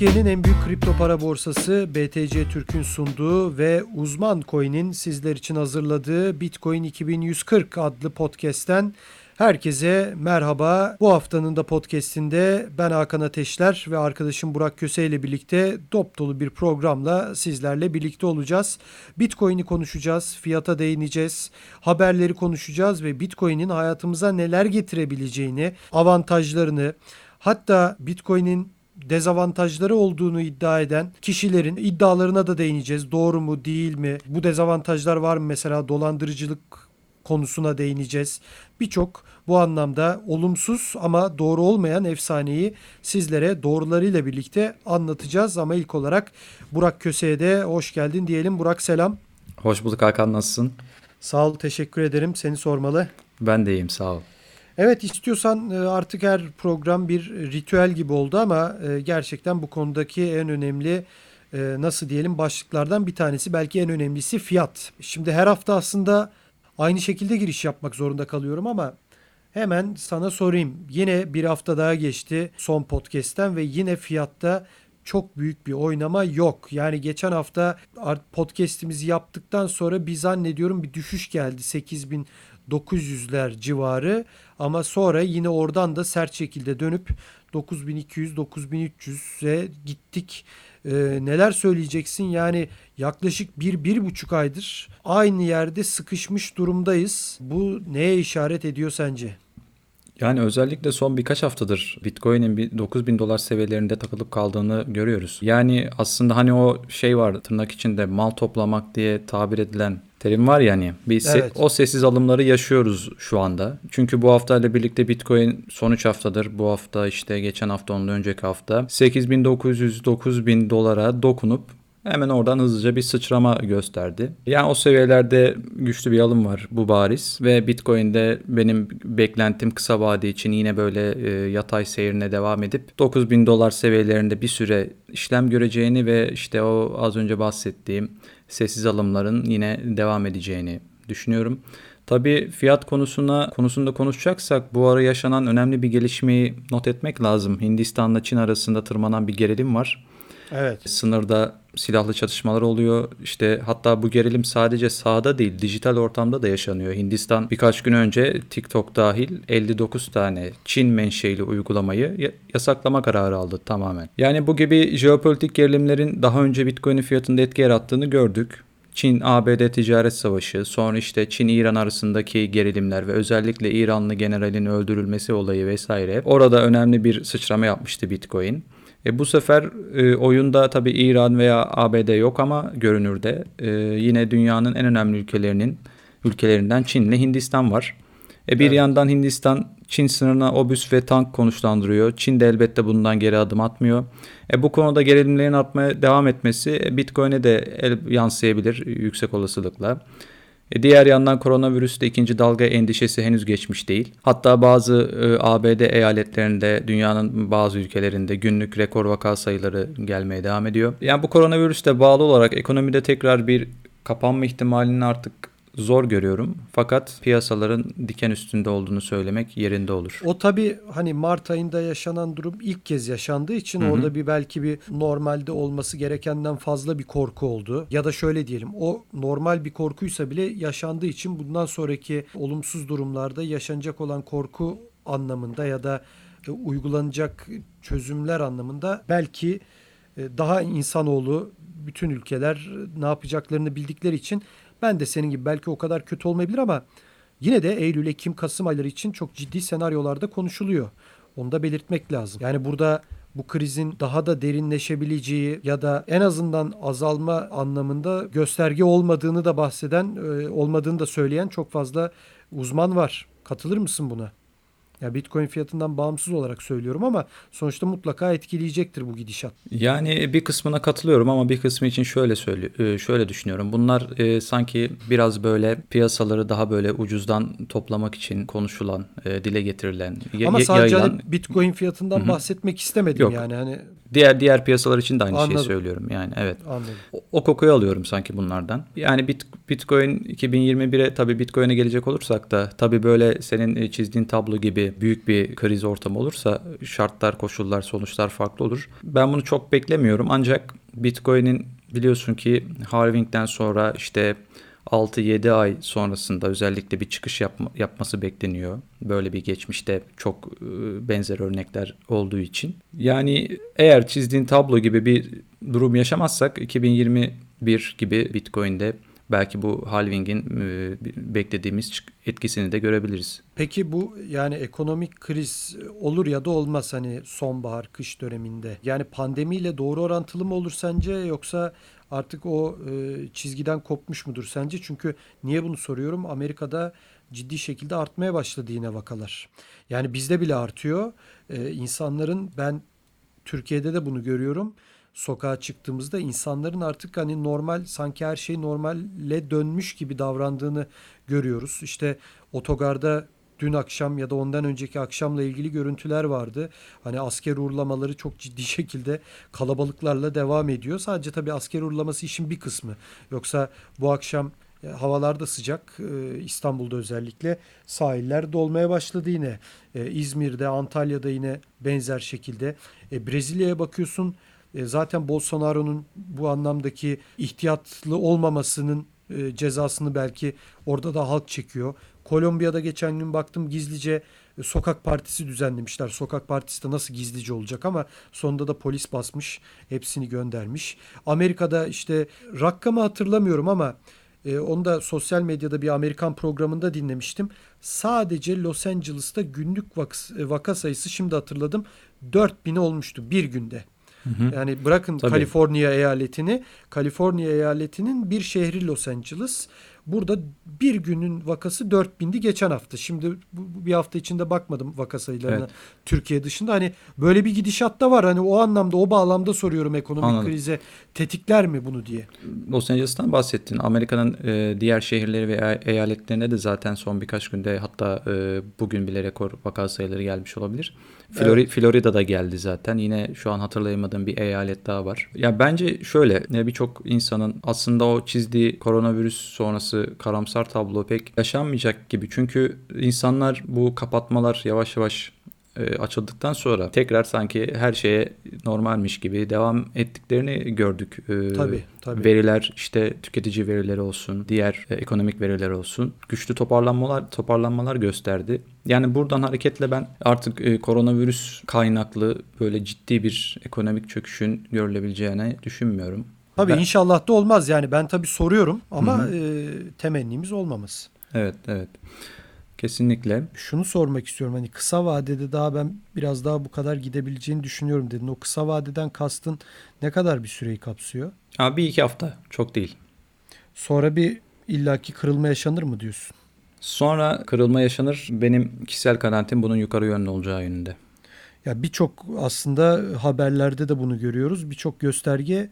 Türkiye'nin en büyük kripto para borsası BTC Türk'ün sunduğu ve uzman coin'in sizler için hazırladığı Bitcoin 2140 adlı podcast'ten herkese merhaba. Bu haftanın da podcast'inde ben Hakan Ateşler ve arkadaşım Burak Köse ile birlikte dop dolu bir programla sizlerle birlikte olacağız. Bitcoin'i konuşacağız, fiyata değineceğiz, haberleri konuşacağız ve Bitcoin'in hayatımıza neler getirebileceğini, avantajlarını, hatta Bitcoin'in dezavantajları olduğunu iddia eden kişilerin iddialarına da değineceğiz. Doğru mu değil mi? Bu dezavantajlar var mı mesela dolandırıcılık konusuna değineceğiz. Birçok bu anlamda olumsuz ama doğru olmayan efsaneyi sizlere doğrularıyla birlikte anlatacağız. Ama ilk olarak Burak Köse'ye de hoş geldin diyelim. Burak selam. Hoş bulduk Hakan nasılsın? Sağ ol teşekkür ederim. Seni sormalı. Ben de iyiyim sağ ol. Evet istiyorsan e, artık her program bir ritüel gibi oldu ama e, gerçekten bu konudaki en önemli e, nasıl diyelim başlıklardan bir tanesi belki en önemlisi fiyat. Şimdi her hafta aslında aynı şekilde giriş yapmak zorunda kalıyorum ama hemen sana sorayım. Yine bir hafta daha geçti son podcast'ten ve yine fiyatta çok büyük bir oynama yok. Yani geçen hafta podcast'imizi yaptıktan sonra bir zannediyorum bir düşüş geldi. 8000 900'ler civarı ama sonra yine oradan da sert şekilde dönüp 9200 9300'e gittik. Ee, neler söyleyeceksin? Yani yaklaşık bir, bir buçuk aydır aynı yerde sıkışmış durumdayız. Bu neye işaret ediyor sence? Yani özellikle son birkaç haftadır Bitcoin'in bir 9000 dolar seviyelerinde takılıp kaldığını görüyoruz. Yani aslında hani o şey var tırnak içinde mal toplamak diye tabir edilen terim var ya hani bir se- evet. o sessiz alımları yaşıyoruz şu anda. Çünkü bu hafta ile birlikte Bitcoin son 3 haftadır bu hafta işte geçen hafta ondan önceki hafta 8900 9000 dolara dokunup hemen oradan hızlıca bir sıçrama gösterdi. Yani o seviyelerde güçlü bir alım var bu bariz ve Bitcoin'de benim beklentim kısa vade için yine böyle e, yatay seyrine devam edip 9000 dolar seviyelerinde bir süre işlem göreceğini ve işte o az önce bahsettiğim sessiz alımların yine devam edeceğini düşünüyorum. Tabii fiyat konusuna konusunda konuşacaksak bu ara yaşanan önemli bir gelişmeyi not etmek lazım. Hindistan'la Çin arasında tırmanan bir gerilim var. Evet. Sınırda silahlı çatışmalar oluyor. İşte hatta bu gerilim sadece sahada değil dijital ortamda da yaşanıyor. Hindistan birkaç gün önce TikTok dahil 59 tane Çin menşeili uygulamayı yasaklama kararı aldı tamamen. Yani bu gibi jeopolitik gerilimlerin daha önce Bitcoin'in fiyatında etki yarattığını gördük. Çin-ABD ticaret savaşı, sonra işte Çin-İran arasındaki gerilimler ve özellikle İranlı generalin öldürülmesi olayı vesaire. Orada önemli bir sıçrama yapmıştı Bitcoin. E, bu sefer e, oyunda tabii İran veya ABD yok ama görünürde e, yine dünyanın en önemli ülkelerinin ülkelerinden Çin ile Hindistan var. E, bir evet. yandan Hindistan Çin sınırına obüs ve tank konuşlandırıyor. Çin de elbette bundan geri adım atmıyor. E, bu konuda gerilimlerin artmaya devam etmesi Bitcoin'e de el yansıyabilir yüksek olasılıkla. E diğer yandan koronavirüste ikinci dalga endişesi henüz geçmiş değil. Hatta bazı e, ABD eyaletlerinde, dünyanın bazı ülkelerinde günlük rekor vaka sayıları gelmeye devam ediyor. Yani bu koronavirüste bağlı olarak ekonomide tekrar bir kapanma ihtimalinin artık zor görüyorum. Fakat piyasaların diken üstünde olduğunu söylemek yerinde olur. O tabii hani Mart ayında yaşanan durum ilk kez yaşandığı için Hı-hı. orada bir belki bir normalde olması gerekenden fazla bir korku oldu. Ya da şöyle diyelim o normal bir korkuysa bile yaşandığı için bundan sonraki olumsuz durumlarda yaşanacak olan korku anlamında ya da e, uygulanacak çözümler anlamında belki e, daha insanoğlu bütün ülkeler ne yapacaklarını bildikleri için ben de senin gibi belki o kadar kötü olmayabilir ama yine de Eylül, Ekim, Kasım ayları için çok ciddi senaryolarda konuşuluyor. Onu da belirtmek lazım. Yani burada bu krizin daha da derinleşebileceği ya da en azından azalma anlamında gösterge olmadığını da bahseden, e, olmadığını da söyleyen çok fazla uzman var. Katılır mısın buna? Ya Bitcoin fiyatından bağımsız olarak söylüyorum ama sonuçta mutlaka etkileyecektir bu gidişat. Yani bir kısmına katılıyorum ama bir kısmı için şöyle söyle e, şöyle düşünüyorum. Bunlar e, sanki biraz böyle piyasaları daha böyle ucuzdan toplamak için konuşulan, e, dile getirilen, ama sadece yayılan... Bitcoin fiyatından Hı-hı. bahsetmek istemedim Yok. yani hani Diğer diğer piyasalar için de aynı Anladım. şeyi söylüyorum. Yani evet. Anladım. O, o kokuyu alıyorum sanki bunlardan. Yani bit, Bitcoin 2021'e tabii Bitcoin'e gelecek olursak da tabii böyle senin e, çizdiğin tablo gibi büyük bir kriz ortamı olursa şartlar, koşullar, sonuçlar farklı olur. Ben bunu çok beklemiyorum ancak Bitcoin'in biliyorsun ki halvingden sonra işte 6-7 ay sonrasında özellikle bir çıkış yapma, yapması bekleniyor. Böyle bir geçmişte çok e, benzer örnekler olduğu için. Yani eğer çizdiğin tablo gibi bir durum yaşamazsak 2021 gibi Bitcoin'de belki bu halvingin e, beklediğimiz etkisini de görebiliriz. Peki bu yani ekonomik kriz olur ya da olmaz hani sonbahar, kış döneminde. Yani pandemiyle doğru orantılı mı olur sence yoksa artık o e, çizgiden kopmuş mudur sence? Çünkü niye bunu soruyorum? Amerika'da ciddi şekilde artmaya başladı yine vakalar. Yani bizde bile artıyor. E, insanların ben Türkiye'de de bunu görüyorum. Sokağa çıktığımızda insanların artık hani normal sanki her şey normale dönmüş gibi davrandığını görüyoruz. İşte otogarda dün akşam ya da ondan önceki akşamla ilgili görüntüler vardı. Hani asker uğurlamaları çok ciddi şekilde kalabalıklarla devam ediyor. Sadece tabii asker uğurlaması işin bir kısmı. Yoksa bu akşam e, havalar da sıcak. E, İstanbul'da özellikle sahiller dolmaya başladı yine. E, İzmir'de, Antalya'da yine benzer şekilde. Brezilya'ya bakıyorsun. Zaten Bolsonaro'nun bu anlamdaki ihtiyatlı olmamasının cezasını belki orada da halk çekiyor. Kolombiya'da geçen gün baktım gizlice e, sokak partisi düzenlemişler. Sokak partisi de nasıl gizlice olacak ama sonunda da polis basmış. Hepsini göndermiş. Amerika'da işte rakamı hatırlamıyorum ama e, onu da sosyal medyada bir Amerikan programında dinlemiştim. Sadece Los Angeles'ta günlük vaka, e, vaka sayısı şimdi hatırladım 4000 olmuştu bir günde. Hı hı. Yani bırakın Tabii. Kaliforniya eyaletini, Kaliforniya eyaletinin bir şehri Los Angeles. Burada bir günün vakası 4000'di geçen hafta. Şimdi bu, bir hafta içinde bakmadım vaka sayılarına evet. Türkiye dışında. Hani böyle bir gidişat da var. Hani o anlamda o bağlamda soruyorum ekonomik Anladım. krize tetikler mi bunu diye. Los Angeles'tan bahsettin. Amerika'nın e, diğer şehirleri ve eyaletlerine de zaten son birkaç günde hatta e, bugün bile rekor vaka sayıları gelmiş olabilir. Flori, evet. Florida'da geldi zaten. Yine şu an hatırlayamadığım bir eyalet daha var. Ya bence şöyle birçok insanın aslında o çizdiği koronavirüs sonrası karamsar tablo pek yaşanmayacak gibi. Çünkü insanlar bu kapatmalar yavaş yavaş e, açıldıktan sonra tekrar sanki her şeye normalmiş gibi devam ettiklerini gördük. E, tabii, tabii. Veriler işte tüketici verileri olsun, diğer e, ekonomik veriler olsun güçlü toparlanmalar toparlanmalar gösterdi. Yani buradan hareketle ben artık e, koronavirüs kaynaklı böyle ciddi bir ekonomik çöküşün görülebileceğini düşünmüyorum. Tabii ben... inşallah da olmaz yani ben tabii soruyorum ama e, temennimiz olmaması. Evet evet. Kesinlikle. Şunu sormak istiyorum hani kısa vadede daha ben biraz daha bu kadar gidebileceğini düşünüyorum dedin. O kısa vadeden kastın ne kadar bir süreyi kapsıyor? Abi bir iki hafta çok değil. Sonra bir illaki kırılma yaşanır mı diyorsun? Sonra kırılma yaşanır. Benim kişisel kanaatim bunun yukarı yönlü olacağı yönünde. Ya birçok aslında haberlerde de bunu görüyoruz. Birçok gösterge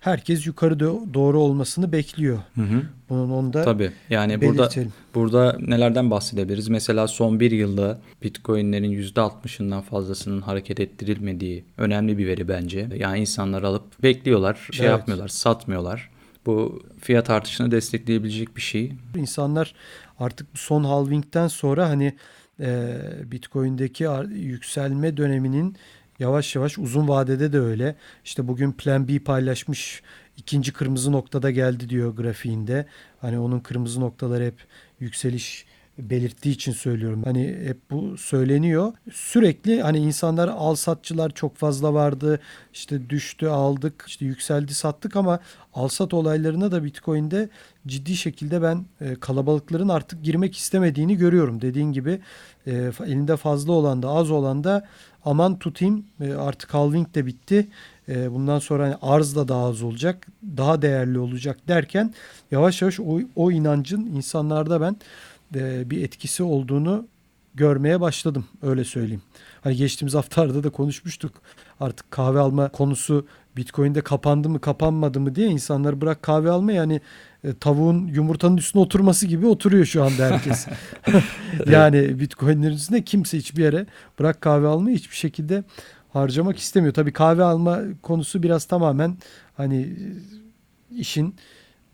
herkes yukarı doğru olmasını bekliyor. Hı hı. Bunun onda Tabii. Yani burada burada nelerden bahsedebiliriz? Mesela son bir yılda Bitcoin'lerin %60'ından fazlasının hareket ettirilmediği önemli bir veri bence. Yani insanlar alıp bekliyorlar, şey evet. yapmıyorlar, satmıyorlar. Bu fiyat artışını destekleyebilecek bir şey. İnsanlar artık son halvingden sonra hani e, Bitcoin'deki yükselme döneminin yavaş yavaş uzun vadede de öyle. İşte bugün Plan B paylaşmış ikinci kırmızı noktada geldi diyor grafiğinde. Hani onun kırmızı noktaları hep yükseliş belirttiği için söylüyorum. Hani hep bu söyleniyor. Sürekli hani insanlar al satçılar çok fazla vardı. İşte düştü aldık, işte yükseldi sattık ama al sat olaylarına da Bitcoin'de ciddi şekilde ben e, kalabalıkların artık girmek istemediğini görüyorum. Dediğin gibi e, elinde fazla olan da az olan da aman tutayım e, artık halving de bitti. Bundan sonra hani arz da daha az olacak, daha değerli olacak derken yavaş yavaş o, o inancın insanlarda ben e, bir etkisi olduğunu görmeye başladım öyle söyleyeyim. Hani geçtiğimiz haftalarda da konuşmuştuk. Artık kahve alma konusu Bitcoin'de kapandı mı kapanmadı mı diye insanlar bırak kahve alma yani e, tavuğun yumurtanın üstüne oturması gibi oturuyor şu anda herkes. yani Bitcoin'lerin üstünde kimse hiçbir yere bırak kahve almayı hiçbir şekilde harcamak istemiyor. Tabii kahve alma konusu biraz tamamen hani işin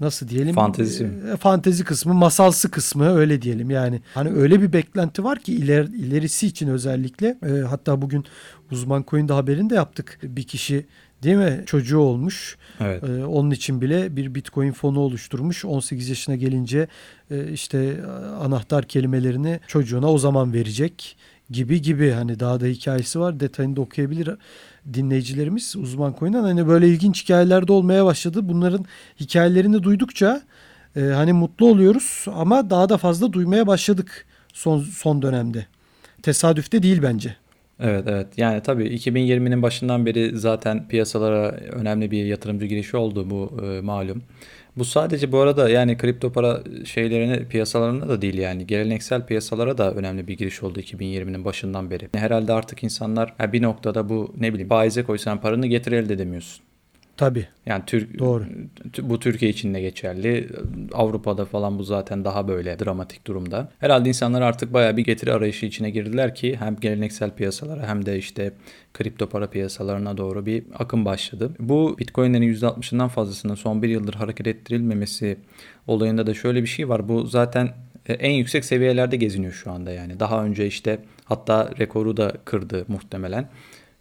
nasıl diyelim? Fantezi. E, fantezi kısmı masalsı kısmı öyle diyelim. Yani hani öyle bir beklenti var ki iler, ilerisi için özellikle e, hatta bugün uzman coin'de haberini de yaptık. Bir kişi değil mi? Çocuğu olmuş. Evet. e, onun için bile bir bitcoin fonu oluşturmuş. 18 yaşına gelince e, işte anahtar kelimelerini çocuğuna o zaman verecek gibi gibi. Hani daha da hikayesi var. Detayını da okuyabilir dinleyicilerimiz uzman coin'den hani böyle ilginç hikayeler de olmaya başladı. Bunların hikayelerini duydukça e, hani mutlu oluyoruz ama daha da fazla duymaya başladık son son dönemde. Tesadüfte değil bence. Evet evet yani tabii 2020'nin başından beri zaten piyasalara önemli bir yatırımcı girişi oldu bu e, malum. Bu sadece bu arada yani kripto para şeylerine piyasalarına da değil yani geleneksel piyasalara da önemli bir giriş oldu 2020'nin başından beri. Herhalde artık insanlar bir noktada bu ne bileyim faize koysan paranı getir elde edemiyorsun. Tabii. Yani Türk Doğru. bu Türkiye için de geçerli. Avrupa'da falan bu zaten daha böyle dramatik durumda. Herhalde insanlar artık bayağı bir getiri arayışı içine girdiler ki hem geleneksel piyasalara hem de işte kripto para piyasalarına doğru bir akım başladı. Bu Bitcoin'lerin %60'ından fazlasının son bir yıldır hareket ettirilmemesi olayında da şöyle bir şey var. Bu zaten e, en yüksek seviyelerde geziniyor şu anda yani. Daha önce işte hatta rekoru da kırdı muhtemelen.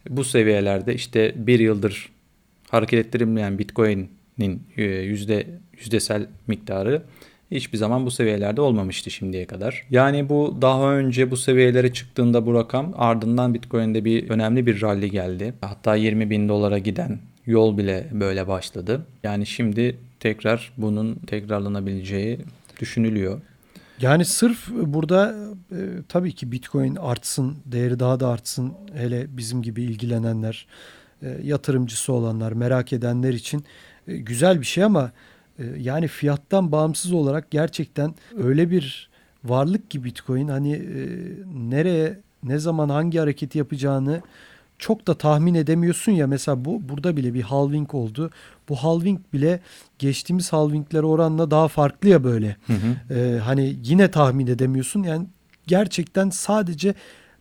Bu seviyelerde işte bir yıldır hareket ettirilmeyen Bitcoin'in e, yüzde yüzdesel miktarı hiçbir zaman bu seviyelerde olmamıştı şimdiye kadar. Yani bu daha önce bu seviyelere çıktığında bu rakam ardından Bitcoin'de bir önemli bir rally geldi. Hatta 20 bin dolara giden yol bile böyle başladı. Yani şimdi tekrar bunun tekrarlanabileceği düşünülüyor. Yani sırf burada e, tabii ki Bitcoin artsın, değeri daha da artsın hele bizim gibi ilgilenenler yatırımcısı olanlar, merak edenler için e, güzel bir şey ama e, yani fiyattan bağımsız olarak gerçekten öyle bir varlık ki Bitcoin hani nereye ne zaman hangi hareketi yapacağını çok da tahmin edemiyorsun ya mesela bu burada bile bir halving oldu. Bu halving bile geçtiğimiz halvingler oranla daha farklı ya böyle. Hı hı. Ee, hani yine tahmin edemiyorsun. Yani gerçekten sadece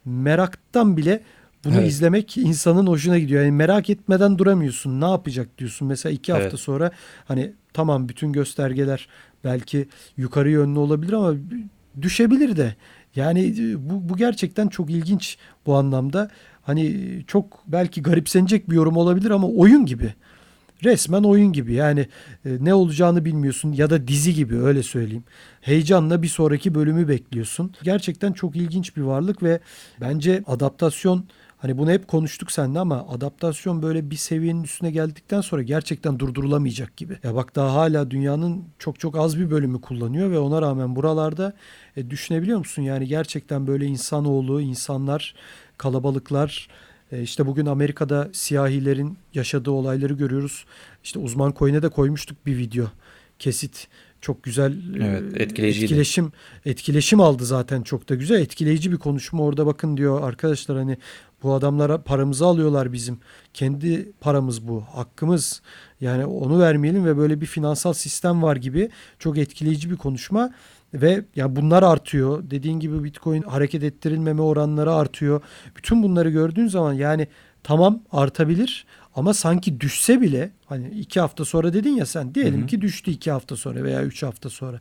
meraktan bile bunu evet. izlemek insanın hoşuna gidiyor. Yani merak etmeden duramıyorsun. Ne yapacak diyorsun. Mesela iki hafta evet. sonra hani tamam bütün göstergeler belki yukarı yönlü olabilir ama düşebilir de. Yani e, bu, bu gerçekten çok ilginç bu anlamda. Hani çok belki garipsenecek bir yorum olabilir ama oyun gibi. Resmen oyun gibi yani e, ne olacağını bilmiyorsun ya da dizi gibi öyle söyleyeyim. Heyecanla bir sonraki bölümü bekliyorsun. Gerçekten çok ilginç bir varlık ve bence adaptasyon Hani bunu hep konuştuk seninle ama adaptasyon böyle bir seviyenin üstüne geldikten sonra gerçekten durdurulamayacak gibi. Ya bak daha hala dünyanın çok çok az bir bölümü kullanıyor ve ona rağmen buralarda e, düşünebiliyor musun? Yani gerçekten böyle insanoğlu, insanlar, kalabalıklar e, işte bugün Amerika'da siyahilerin yaşadığı olayları görüyoruz. İşte uzman koyuna da koymuştuk bir video kesit çok güzel evet, etkileyiciydi. etkileşim etkileşim aldı zaten çok da güzel etkileyici bir konuşma orada bakın diyor arkadaşlar hani bu adamlara paramızı alıyorlar bizim. Kendi paramız bu. Hakkımız. Yani onu vermeyelim ve böyle bir finansal sistem var gibi çok etkileyici bir konuşma ve ya bunlar artıyor. Dediğin gibi Bitcoin hareket ettirilmeme oranları artıyor. Bütün bunları gördüğün zaman yani tamam artabilir ama sanki düşse bile hani iki hafta sonra dedin ya sen diyelim hı hı. ki düştü iki hafta sonra veya üç hafta sonra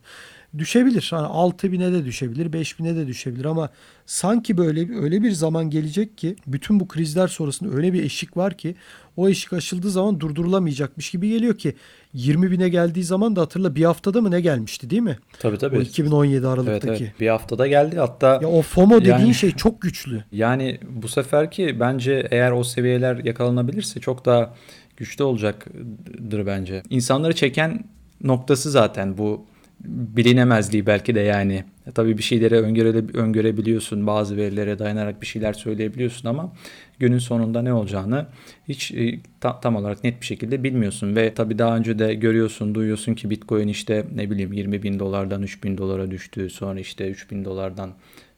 düşebilir. Hani 6 bine de düşebilir, 5 bine de düşebilir ama sanki böyle öyle bir zaman gelecek ki bütün bu krizler sonrasında öyle bir eşik var ki o eşik aşıldığı zaman durdurulamayacakmış gibi geliyor ki 20 bine geldiği zaman da hatırla bir haftada mı ne gelmişti değil mi? Tabii tabii. O 2017 Aralık'taki. Evet, evet. Bir haftada geldi hatta. Ya o FOMO dediğin yani, şey çok güçlü. Yani bu sefer ki bence eğer o seviyeler yakalanabilirse çok daha güçlü olacaktır bence. İnsanları çeken noktası zaten bu bilinemezliği belki de yani. E, tabii bir şeyleri öngöre, öngörebiliyorsun. Bazı verilere dayanarak bir şeyler söyleyebiliyorsun ama günün sonunda ne olacağını hiç e, ta, tam olarak net bir şekilde bilmiyorsun. Ve tabii daha önce de görüyorsun, duyuyorsun ki Bitcoin işte ne bileyim 20 bin dolardan 3 bin dolara düştü. Sonra işte 3 bin dolardan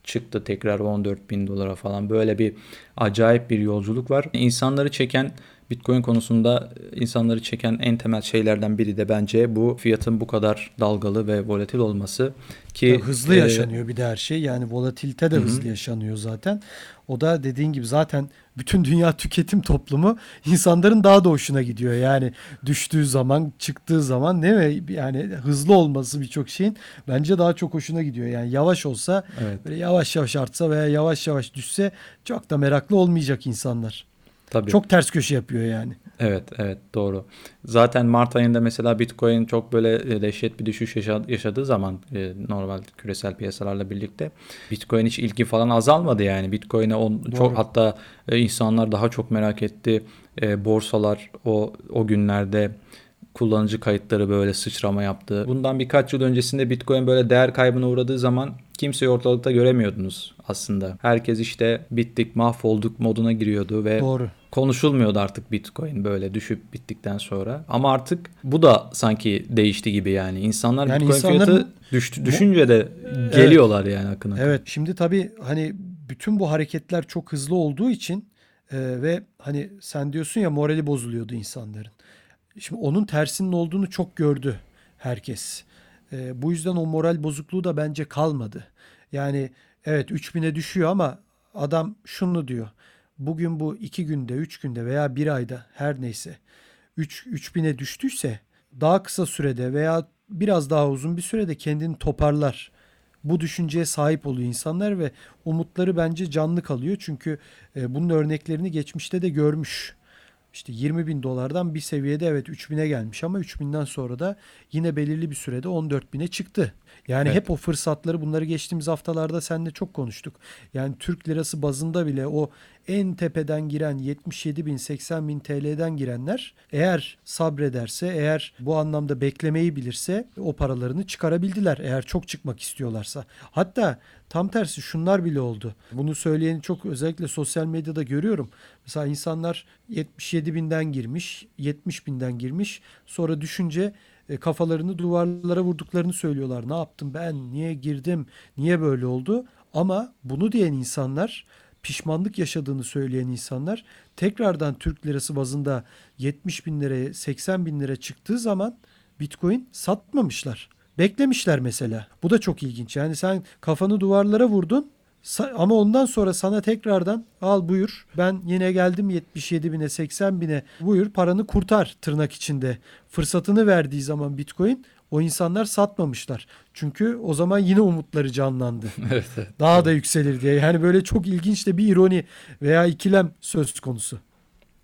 çıktı tekrar 14 bin dolara falan böyle bir acayip bir yolculuk var. İnsanları çeken Bitcoin konusunda insanları çeken en temel şeylerden biri de bence bu fiyatın bu kadar dalgalı ve volatil olması ki ya hızlı e, yaşanıyor bir de her şey. Yani volatilite de hı. hızlı yaşanıyor zaten. O da dediğin gibi zaten bütün dünya tüketim toplumu insanların daha da hoşuna gidiyor. Yani düştüğü zaman, çıktığı zaman değil mi? Yani hızlı olması birçok şeyin bence daha çok hoşuna gidiyor. Yani yavaş olsa, evet. böyle yavaş yavaş artsa veya yavaş yavaş düşse çok da meraklı olmayacak insanlar. Tabii. Çok ters köşe yapıyor yani. Evet, evet doğru. Zaten Mart ayında mesela Bitcoin çok böyle e, dehşet bir düşüş yaşadığı zaman e, normal küresel piyasalarla birlikte Bitcoin hiç ilgi falan azalmadı yani. Bitcoin'e on, çok hatta e, insanlar daha çok merak etti. Borsalar o o günlerde kullanıcı kayıtları böyle sıçrama yaptı. Bundan birkaç yıl öncesinde Bitcoin böyle değer kaybına uğradığı zaman kimseyi ortalıkta göremiyordunuz aslında. Herkes işte bittik, mahvolduk moduna giriyordu ve Doğru. konuşulmuyordu artık Bitcoin böyle düşüp bittikten sonra. Ama artık bu da sanki değişti gibi yani. İnsanlar yani Bitcoin insanların... fiyatı düştü, düşünce de geliyorlar evet. yani akın akın. Evet. Şimdi tabii hani bütün bu hareketler çok hızlı olduğu için e, ve hani sen diyorsun ya morali bozuluyordu insanların. Şimdi onun tersinin olduğunu çok gördü herkes. E, bu yüzden o moral bozukluğu da bence kalmadı. Yani evet 3000'e düşüyor ama adam şunu diyor. Bugün bu iki günde, üç günde veya bir ayda her neyse 3 3000'e düştüyse daha kısa sürede veya biraz daha uzun bir sürede kendini toparlar. Bu düşünceye sahip oluyor insanlar ve umutları bence canlı kalıyor. Çünkü e, bunun örneklerini geçmişte de görmüş işte 20 bin dolardan bir seviyede evet 3 bine gelmiş ama 3 binden sonra da yine belirli bir sürede 14 bine çıktı. Yani evet. hep o fırsatları bunları geçtiğimiz haftalarda seninle çok konuştuk. Yani Türk lirası bazında bile o en tepeden giren 77 bin 80 bin TL'den girenler eğer sabrederse eğer bu anlamda beklemeyi bilirse o paralarını çıkarabildiler eğer çok çıkmak istiyorlarsa. Hatta tam tersi şunlar bile oldu. Bunu söyleyeni çok özellikle sosyal medyada görüyorum. Mesela insanlar 77 binden girmiş 70 binden girmiş sonra düşünce e, kafalarını duvarlara vurduklarını söylüyorlar. Ne yaptım ben? Niye girdim? Niye böyle oldu? Ama bunu diyen insanlar pişmanlık yaşadığını söyleyen insanlar tekrardan Türk lirası bazında 70 bin liraya 80 bin lira çıktığı zaman Bitcoin satmamışlar. Beklemişler mesela. Bu da çok ilginç. Yani sen kafanı duvarlara vurdun ama ondan sonra sana tekrardan al buyur ben yine geldim 77 bine 80 bine buyur paranı kurtar tırnak içinde. Fırsatını verdiği zaman Bitcoin o insanlar satmamışlar. Çünkü o zaman yine umutları canlandı. evet, evet. Daha da yükselir diye. Yani böyle çok ilginç de bir ironi veya ikilem söz konusu.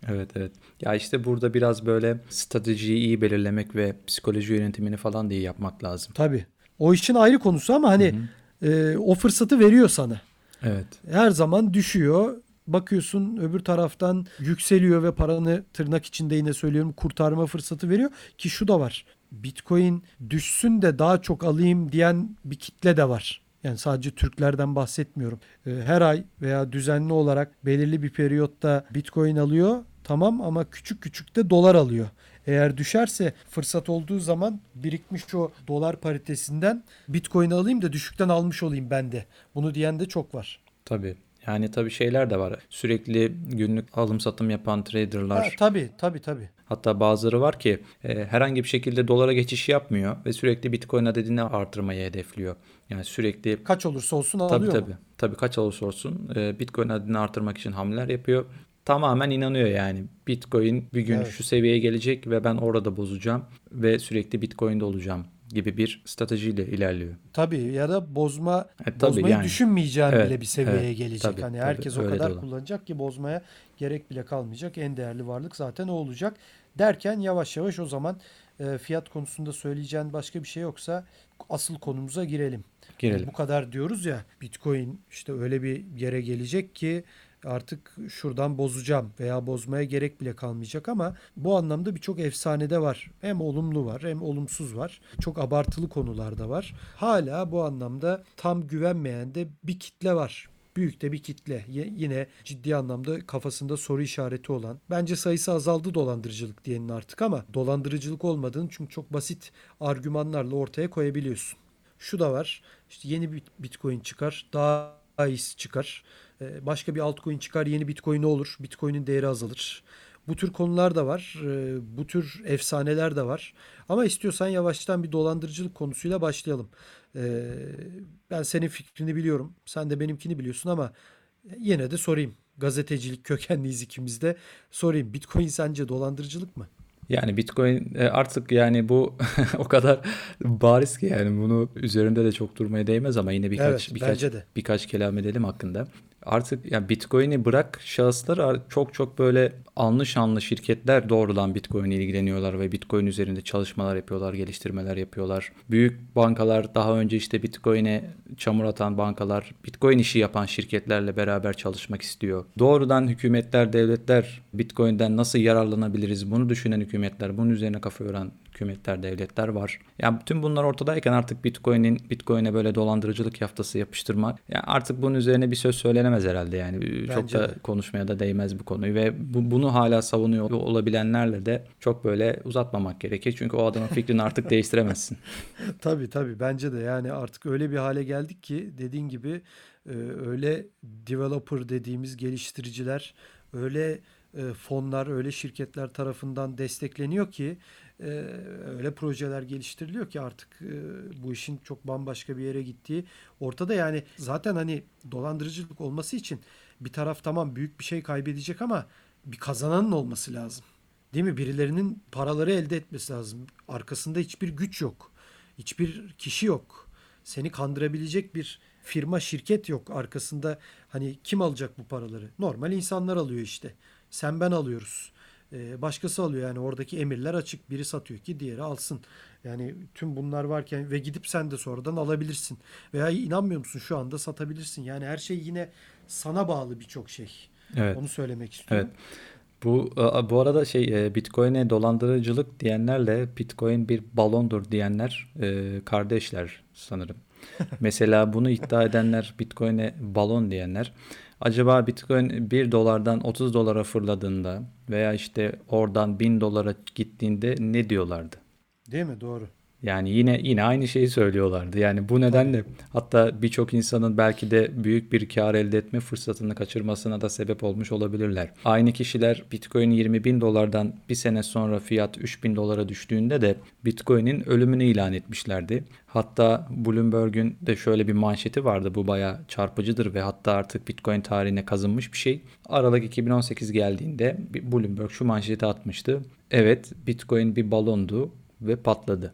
Evet evet. Ya işte burada biraz böyle stratejiyi iyi belirlemek ve psikoloji yönetimini falan da iyi yapmak lazım. Tabii. O işin ayrı konusu ama hani e, o fırsatı veriyor sana. Evet. Her zaman düşüyor. Bakıyorsun öbür taraftan yükseliyor ve paranı tırnak içinde yine söylüyorum kurtarma fırsatı veriyor ki şu da var. Bitcoin düşsün de daha çok alayım diyen bir kitle de var. Yani sadece Türklerden bahsetmiyorum. Ee, her ay veya düzenli olarak belirli bir periyotta Bitcoin alıyor. Tamam ama küçük küçük de dolar alıyor. Eğer düşerse fırsat olduğu zaman birikmiş o dolar paritesinden Bitcoin alayım da düşükten almış olayım ben de. Bunu diyen de çok var. Tabii. Yani tabii şeyler de var. Sürekli günlük alım satım yapan traderlar. Ha, tabii tabii tabii. Hatta bazıları var ki e, herhangi bir şekilde dolara geçiş yapmıyor ve sürekli Bitcoin adedini artırmayı hedefliyor. Yani sürekli kaç olursa olsun alıyor tabii, tabii. Tabii kaç olursa olsun e, Bitcoin adedini artırmak için hamleler yapıyor. Tamamen inanıyor yani. Bitcoin bir gün evet. şu seviyeye gelecek ve ben orada bozacağım ve sürekli Bitcoin'de olacağım gibi bir stratejiyle ilerliyor. Tabii ya da bozma e, tabii bozmayı yani. düşünmeyeceğin evet, bile bir seviyeye evet, gelecek. Tabii, hani herkes tabii, o kadar kullanacak ki bozmaya gerek bile kalmayacak. En değerli varlık zaten o olacak. Derken yavaş yavaş o zaman e, fiyat konusunda söyleyeceğin başka bir şey yoksa asıl konumuza girelim. Girelim. Yani bu kadar diyoruz ya Bitcoin işte öyle bir yere gelecek ki artık şuradan bozacağım veya bozmaya gerek bile kalmayacak ama bu anlamda birçok efsane de var. Hem olumlu var hem olumsuz var. Çok abartılı konular da var. Hala bu anlamda tam güvenmeyen de bir kitle var büyük de bir kitle. Yine ciddi anlamda kafasında soru işareti olan. Bence sayısı azaldı dolandırıcılık diyenin artık ama dolandırıcılık olmadığını çünkü çok basit argümanlarla ortaya koyabiliyorsun. Şu da var. İşte yeni bir Bitcoin çıkar. Daha iyisi çıkar. Ee, başka bir altcoin çıkar yeni bitcoin olur. Bitcoin'in değeri azalır. Bu tür konular da var. E, bu tür efsaneler de var. Ama istiyorsan yavaştan bir dolandırıcılık konusuyla başlayalım. E, ben senin fikrini biliyorum. Sen de benimkini biliyorsun ama yine de sorayım. Gazetecilik kökenliyiz ikimiz de. Sorayım. Bitcoin sence dolandırıcılık mı? Yani Bitcoin e, artık yani bu o kadar bariz ki yani bunu üzerinde de çok durmaya değmez ama yine birkaç evet, birkaç birkaç kelam edelim hakkında artık yani Bitcoin'i bırak şahıslar çok çok böyle anlı şanlı şirketler doğrudan Bitcoin ilgileniyorlar ve Bitcoin üzerinde çalışmalar yapıyorlar, geliştirmeler yapıyorlar. Büyük bankalar daha önce işte Bitcoin'e çamur atan bankalar, Bitcoin işi yapan şirketlerle beraber çalışmak istiyor. Doğrudan hükümetler, devletler Bitcoin'den nasıl yararlanabiliriz bunu düşünen hükümetler, bunun üzerine kafa yoran hükümetler, devletler var. Yani bütün bunlar ortadayken artık Bitcoin'in Bitcoin'e böyle dolandırıcılık yaftası yapıştırmak yani artık bunun üzerine bir söz söylenemez herhalde yani. Bence çok da de. konuşmaya da değmez bu konuyu ve bu, bunu hala savunuyor olabilenlerle de çok böyle uzatmamak gerekir. Çünkü o adamın fikrini artık değiştiremezsin. tabii tabii bence de yani artık öyle bir hale geldik ki dediğin gibi e, öyle developer dediğimiz geliştiriciler öyle e, fonlar öyle şirketler tarafından destekleniyor ki e, öyle projeler geliştiriliyor ki artık e, bu işin çok bambaşka bir yere gittiği ortada yani zaten hani dolandırıcılık olması için bir taraf tamam büyük bir şey kaybedecek ama bir kazananın olması lazım. Değil mi? Birilerinin paraları elde etmesi lazım. Arkasında hiçbir güç yok. Hiçbir kişi yok. Seni kandırabilecek bir firma, şirket yok arkasında. Hani kim alacak bu paraları? Normal insanlar alıyor işte. Sen ben alıyoruz. Ee, başkası alıyor yani oradaki emirler açık. Biri satıyor ki diğeri alsın. Yani tüm bunlar varken ve gidip sen de sonradan alabilirsin. Veya inanmıyor musun şu anda satabilirsin. Yani her şey yine sana bağlı birçok şey. Evet. Onu söylemek istiyorum. Evet. Bu bu arada şey e, Bitcoin'e dolandırıcılık diyenlerle Bitcoin bir balondur diyenler e, kardeşler sanırım. Mesela bunu iddia edenler Bitcoin'e balon diyenler acaba Bitcoin 1 dolardan 30 dolara fırladığında veya işte oradan 1000 dolara gittiğinde ne diyorlardı? Değil mi? Doğru. Yani yine yine aynı şeyi söylüyorlardı. Yani bu nedenle hatta birçok insanın belki de büyük bir kar elde etme fırsatını kaçırmasına da sebep olmuş olabilirler. Aynı kişiler Bitcoin 20 bin dolardan bir sene sonra fiyat 3 bin dolara düştüğünde de Bitcoin'in ölümünü ilan etmişlerdi. Hatta Bloomberg'ün de şöyle bir manşeti vardı. Bu baya çarpıcıdır ve hatta artık Bitcoin tarihine kazınmış bir şey. Aralık 2018 geldiğinde Bloomberg şu manşeti atmıştı. Evet Bitcoin bir balondu ve patladı.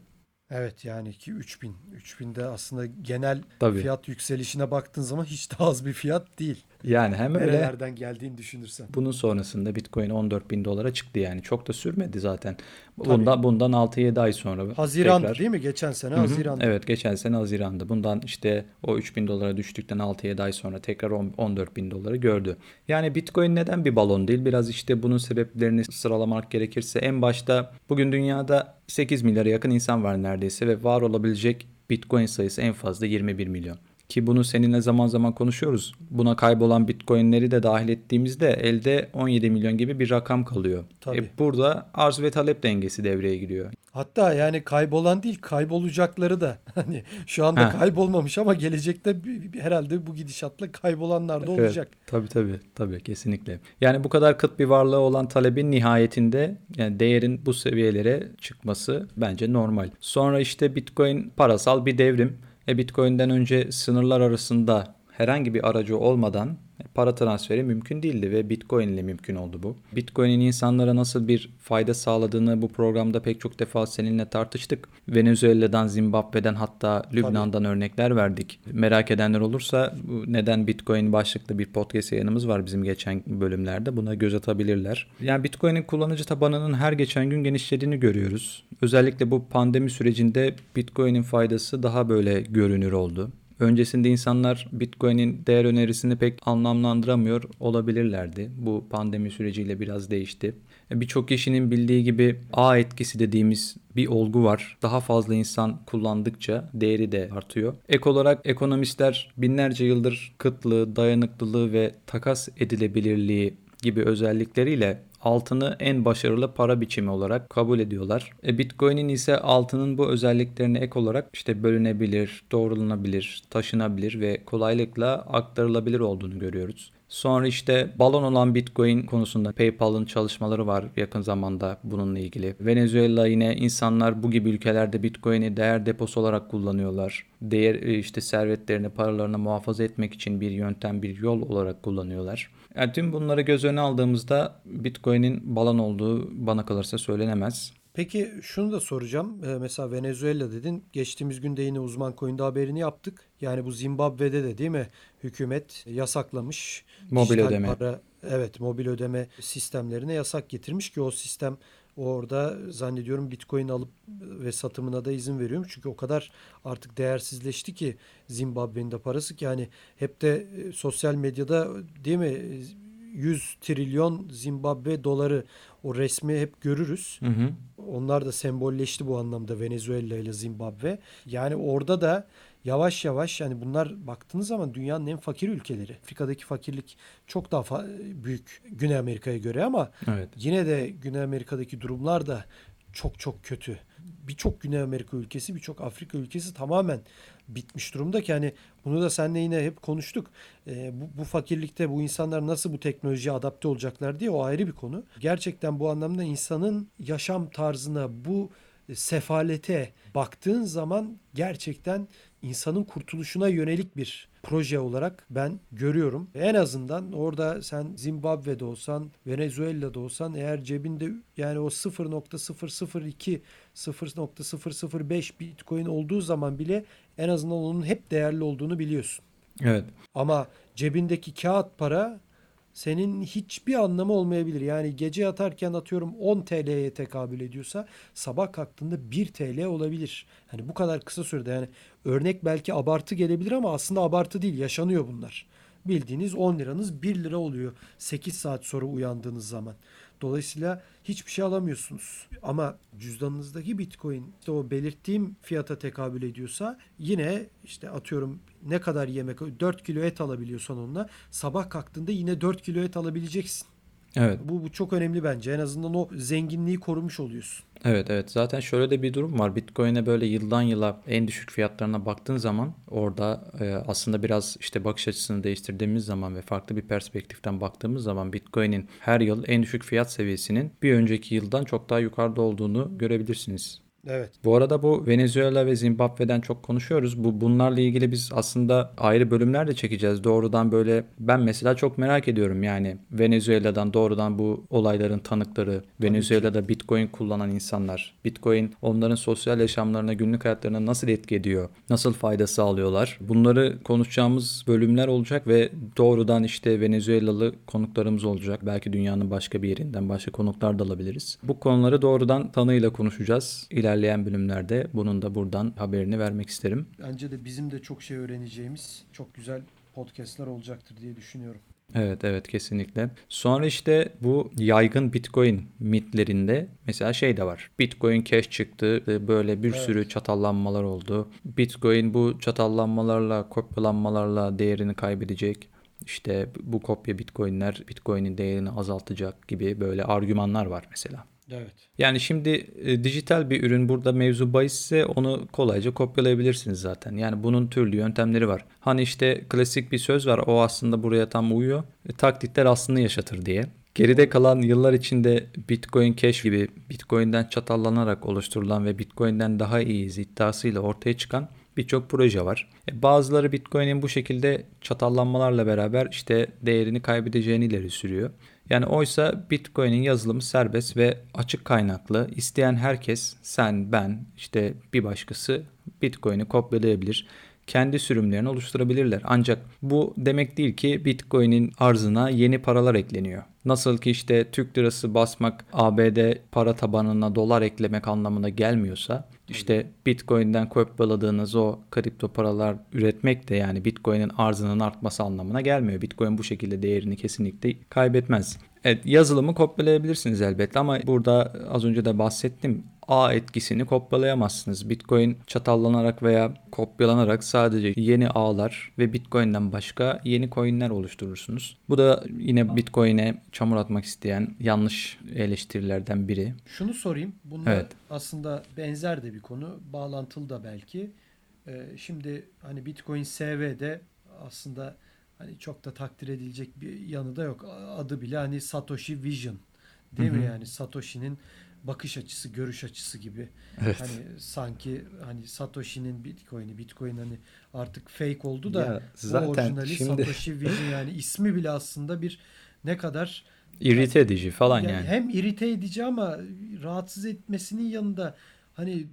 Evet yani ki 3000. 3000'de aslında genel Tabii. fiyat yükselişine baktığın zaman hiç de az bir fiyat değil. Yani hem öyle. Nerelerden geldiğini düşünürsen. Bunun sonrasında Bitcoin 14 bin dolara çıktı yani. Çok da sürmedi zaten. Bundan, bundan 6-7 ay sonra. Haziran tekrar... değil mi? Geçen sene Hı-hı. Haziran'da. Evet geçen sene Haziran'da. Bundan işte o 3 bin dolara düştükten 6-7 ay sonra tekrar 14 bin doları gördü. Yani Bitcoin neden bir balon değil? Biraz işte bunun sebeplerini sıralamak gerekirse en başta bugün dünyada 8 milyara yakın insan var neredeyse ve var olabilecek Bitcoin sayısı en fazla 21 milyon. Ki bunu seninle zaman zaman konuşuyoruz. Buna kaybolan bitcoinleri de dahil ettiğimizde elde 17 milyon gibi bir rakam kalıyor. Tabii. E burada arz ve talep dengesi devreye giriyor. Hatta yani kaybolan değil kaybolacakları da hani şu anda ha. kaybolmamış ama gelecekte herhalde bu gidişatla kaybolanlar da olacak. Evet, tabii tabii tabii kesinlikle. Yani bu kadar kıt bir varlığı olan talebin nihayetinde yani değerin bu seviyelere çıkması bence normal. Sonra işte Bitcoin parasal bir devrim. E Bitcoin'den önce sınırlar arasında herhangi bir aracı olmadan para transferi mümkün değildi ve Bitcoin ile mümkün oldu bu. Bitcoin'in insanlara nasıl bir fayda sağladığını bu programda pek çok defa seninle tartıştık. Venezuela'dan, Zimbabwe'den hatta Lübnan'dan Tabii. örnekler verdik. Merak edenler olursa neden Bitcoin başlıklı bir podcast yayınımız var bizim geçen bölümlerde. Buna göz atabilirler. Yani Bitcoin'in kullanıcı tabanının her geçen gün genişlediğini görüyoruz. Özellikle bu pandemi sürecinde Bitcoin'in faydası daha böyle görünür oldu. Öncesinde insanlar Bitcoin'in değer önerisini pek anlamlandıramıyor olabilirlerdi. Bu pandemi süreciyle biraz değişti. Birçok kişinin bildiği gibi A etkisi dediğimiz bir olgu var. Daha fazla insan kullandıkça değeri de artıyor. Ek olarak ekonomistler binlerce yıldır kıtlığı, dayanıklılığı ve takas edilebilirliği gibi özellikleriyle altını en başarılı para biçimi olarak kabul ediyorlar. E, Bitcoin'in ise altının bu özelliklerine ek olarak işte bölünebilir, doğrulanabilir, taşınabilir ve kolaylıkla aktarılabilir olduğunu görüyoruz. Sonra işte balon olan Bitcoin konusunda PayPal'ın çalışmaları var yakın zamanda bununla ilgili. Venezuela yine insanlar bu gibi ülkelerde Bitcoin'i değer deposu olarak kullanıyorlar. Değer işte servetlerini, paralarını muhafaza etmek için bir yöntem, bir yol olarak kullanıyorlar. Yani tüm bunları göz önüne aldığımızda Bitcoin'in balon olduğu bana kalırsa söylenemez. Peki şunu da soracağım. Ee, mesela Venezuela dedin. Geçtiğimiz günde yine uzman koyunda haberini yaptık. Yani bu Zimbabwe'de de değil mi? Hükümet yasaklamış. Mobil ödeme. Para, evet mobil ödeme sistemlerine yasak getirmiş ki o sistem orada zannediyorum Bitcoin alıp ve satımına da izin veriyorum. Çünkü o kadar artık değersizleşti ki Zimbabwe'nin de parası ki yani hep de e, sosyal medyada değil mi 100 trilyon Zimbabwe doları o resmi hep görürüz. Hı hı. Onlar da sembolleşti bu anlamda Venezuela ile Zimbabwe. Yani orada da yavaş yavaş yani bunlar baktığınız zaman dünyanın en fakir ülkeleri. Afrika'daki fakirlik çok daha büyük Güney Amerika'ya göre ama evet. yine de Güney Amerika'daki durumlar da çok çok kötü. Birçok Güney Amerika ülkesi, birçok Afrika ülkesi tamamen bitmiş durumda ki hani bunu da seninle yine hep konuştuk. E, bu, bu fakirlikte bu insanlar nasıl bu teknolojiye adapte olacaklar diye o ayrı bir konu. Gerçekten bu anlamda insanın yaşam tarzına bu sefalete baktığın zaman gerçekten insanın kurtuluşuna yönelik bir proje olarak ben görüyorum. En azından orada sen Zimbabwe'de olsan, Venezuela'da olsan eğer cebinde yani o 0.002 0.005 Bitcoin olduğu zaman bile en azından onun hep değerli olduğunu biliyorsun. Evet. Ama cebindeki kağıt para senin hiçbir anlamı olmayabilir. Yani gece yatarken atıyorum 10 TL'ye tekabül ediyorsa sabah kalktığında 1 TL olabilir. Hani bu kadar kısa sürede yani örnek belki abartı gelebilir ama aslında abartı değil yaşanıyor bunlar. Bildiğiniz 10 liranız 1 lira oluyor 8 saat sonra uyandığınız zaman. Dolayısıyla hiçbir şey alamıyorsunuz. Ama cüzdanınızdaki Bitcoin işte o belirttiğim fiyata tekabül ediyorsa yine işte atıyorum ne kadar yemek 4 kilo et alabiliyorsan onunla sabah kalktığında yine 4 kilo et alabileceksin. Evet. Bu, bu çok önemli bence. En azından o zenginliği korumuş oluyorsun. Evet evet zaten şöyle de bir durum var. Bitcoin'e böyle yıldan yıla en düşük fiyatlarına baktığın zaman orada e, aslında biraz işte bakış açısını değiştirdiğimiz zaman ve farklı bir perspektiften baktığımız zaman Bitcoin'in her yıl en düşük fiyat seviyesinin bir önceki yıldan çok daha yukarıda olduğunu görebilirsiniz. Evet. Bu arada bu Venezuela ve Zimbabwe'den çok konuşuyoruz. Bu bunlarla ilgili biz aslında ayrı bölümler de çekeceğiz. Doğrudan böyle ben mesela çok merak ediyorum yani Venezuela'dan doğrudan bu olayların tanıkları, Venezuela'da Bitcoin kullanan insanlar, Bitcoin onların sosyal yaşamlarına, günlük hayatlarına nasıl etki ediyor? Nasıl fayda sağlıyorlar? Bunları konuşacağımız bölümler olacak ve doğrudan işte Venezuelalı konuklarımız olacak. Belki dünyanın başka bir yerinden başka konuklar da alabiliriz. Bu konuları doğrudan tanıyla konuşacağız. İlerleyen ilerleyen bölümlerde bunun da buradan haberini vermek isterim. Bence de bizim de çok şey öğreneceğimiz çok güzel podcastlar olacaktır diye düşünüyorum. Evet evet kesinlikle. Sonra işte bu yaygın Bitcoin mitlerinde mesela şey de var. Bitcoin Cash çıktı. Böyle bir evet. sürü çatallanmalar oldu. Bitcoin bu çatallanmalarla, kopyalanmalarla değerini kaybedecek. İşte bu kopya Bitcoin'ler Bitcoin'in değerini azaltacak gibi böyle argümanlar var mesela. Evet. Yani şimdi e, dijital bir ürün burada mevzu bahisse onu kolayca kopyalayabilirsiniz zaten. Yani bunun türlü yöntemleri var. Hani işte klasik bir söz var o aslında buraya tam uyuyor. E, taklitler aslında yaşatır diye. Geride kalan yıllar içinde Bitcoin Cash gibi Bitcoin'den çatallanarak oluşturulan ve Bitcoin'den daha iyiyiz iddiasıyla ortaya çıkan birçok proje var. E, bazıları Bitcoin'in bu şekilde çatallanmalarla beraber işte değerini kaybedeceğini ileri sürüyor. Yani oysa Bitcoin'in yazılımı serbest ve açık kaynaklı. İsteyen herkes, sen, ben, işte bir başkası Bitcoin'i kopyalayabilir kendi sürümlerini oluşturabilirler. Ancak bu demek değil ki Bitcoin'in arzına yeni paralar ekleniyor. Nasıl ki işte Türk lirası basmak ABD para tabanına dolar eklemek anlamına gelmiyorsa işte Bitcoin'den kopyaladığınız o kripto paralar üretmek de yani Bitcoin'in arzının artması anlamına gelmiyor. Bitcoin bu şekilde değerini kesinlikle kaybetmez. Evet yazılımı kopyalayabilirsiniz elbette ama burada az önce de bahsettim. A etkisini kopyalayamazsınız. Bitcoin çatallanarak veya kopyalanarak sadece yeni ağlar ve Bitcoin'den başka yeni coin'ler oluşturursunuz. Bu da yine Bitcoin'e çamur atmak isteyen yanlış eleştirilerden biri. Şunu sorayım. Bunlar evet. aslında benzer de bir konu. Bağlantılı da belki. Ee, şimdi hani Bitcoin SV'de aslında hani çok da takdir edilecek bir yanı da yok. Adı bile hani Satoshi Vision. Değil Hı hı. mi yani Satoshi'nin bakış açısı, görüş açısı gibi. Evet. Hani sanki hani Satoshi'nin Bitcoin'i, Bitcoin hani artık fake oldu da Ya o zaten orijinali şimdi- Satoshi Vision yani ismi bile aslında bir ne kadar İrite edici falan yani yani. hem irite edici ama rahatsız etmesinin yanında hani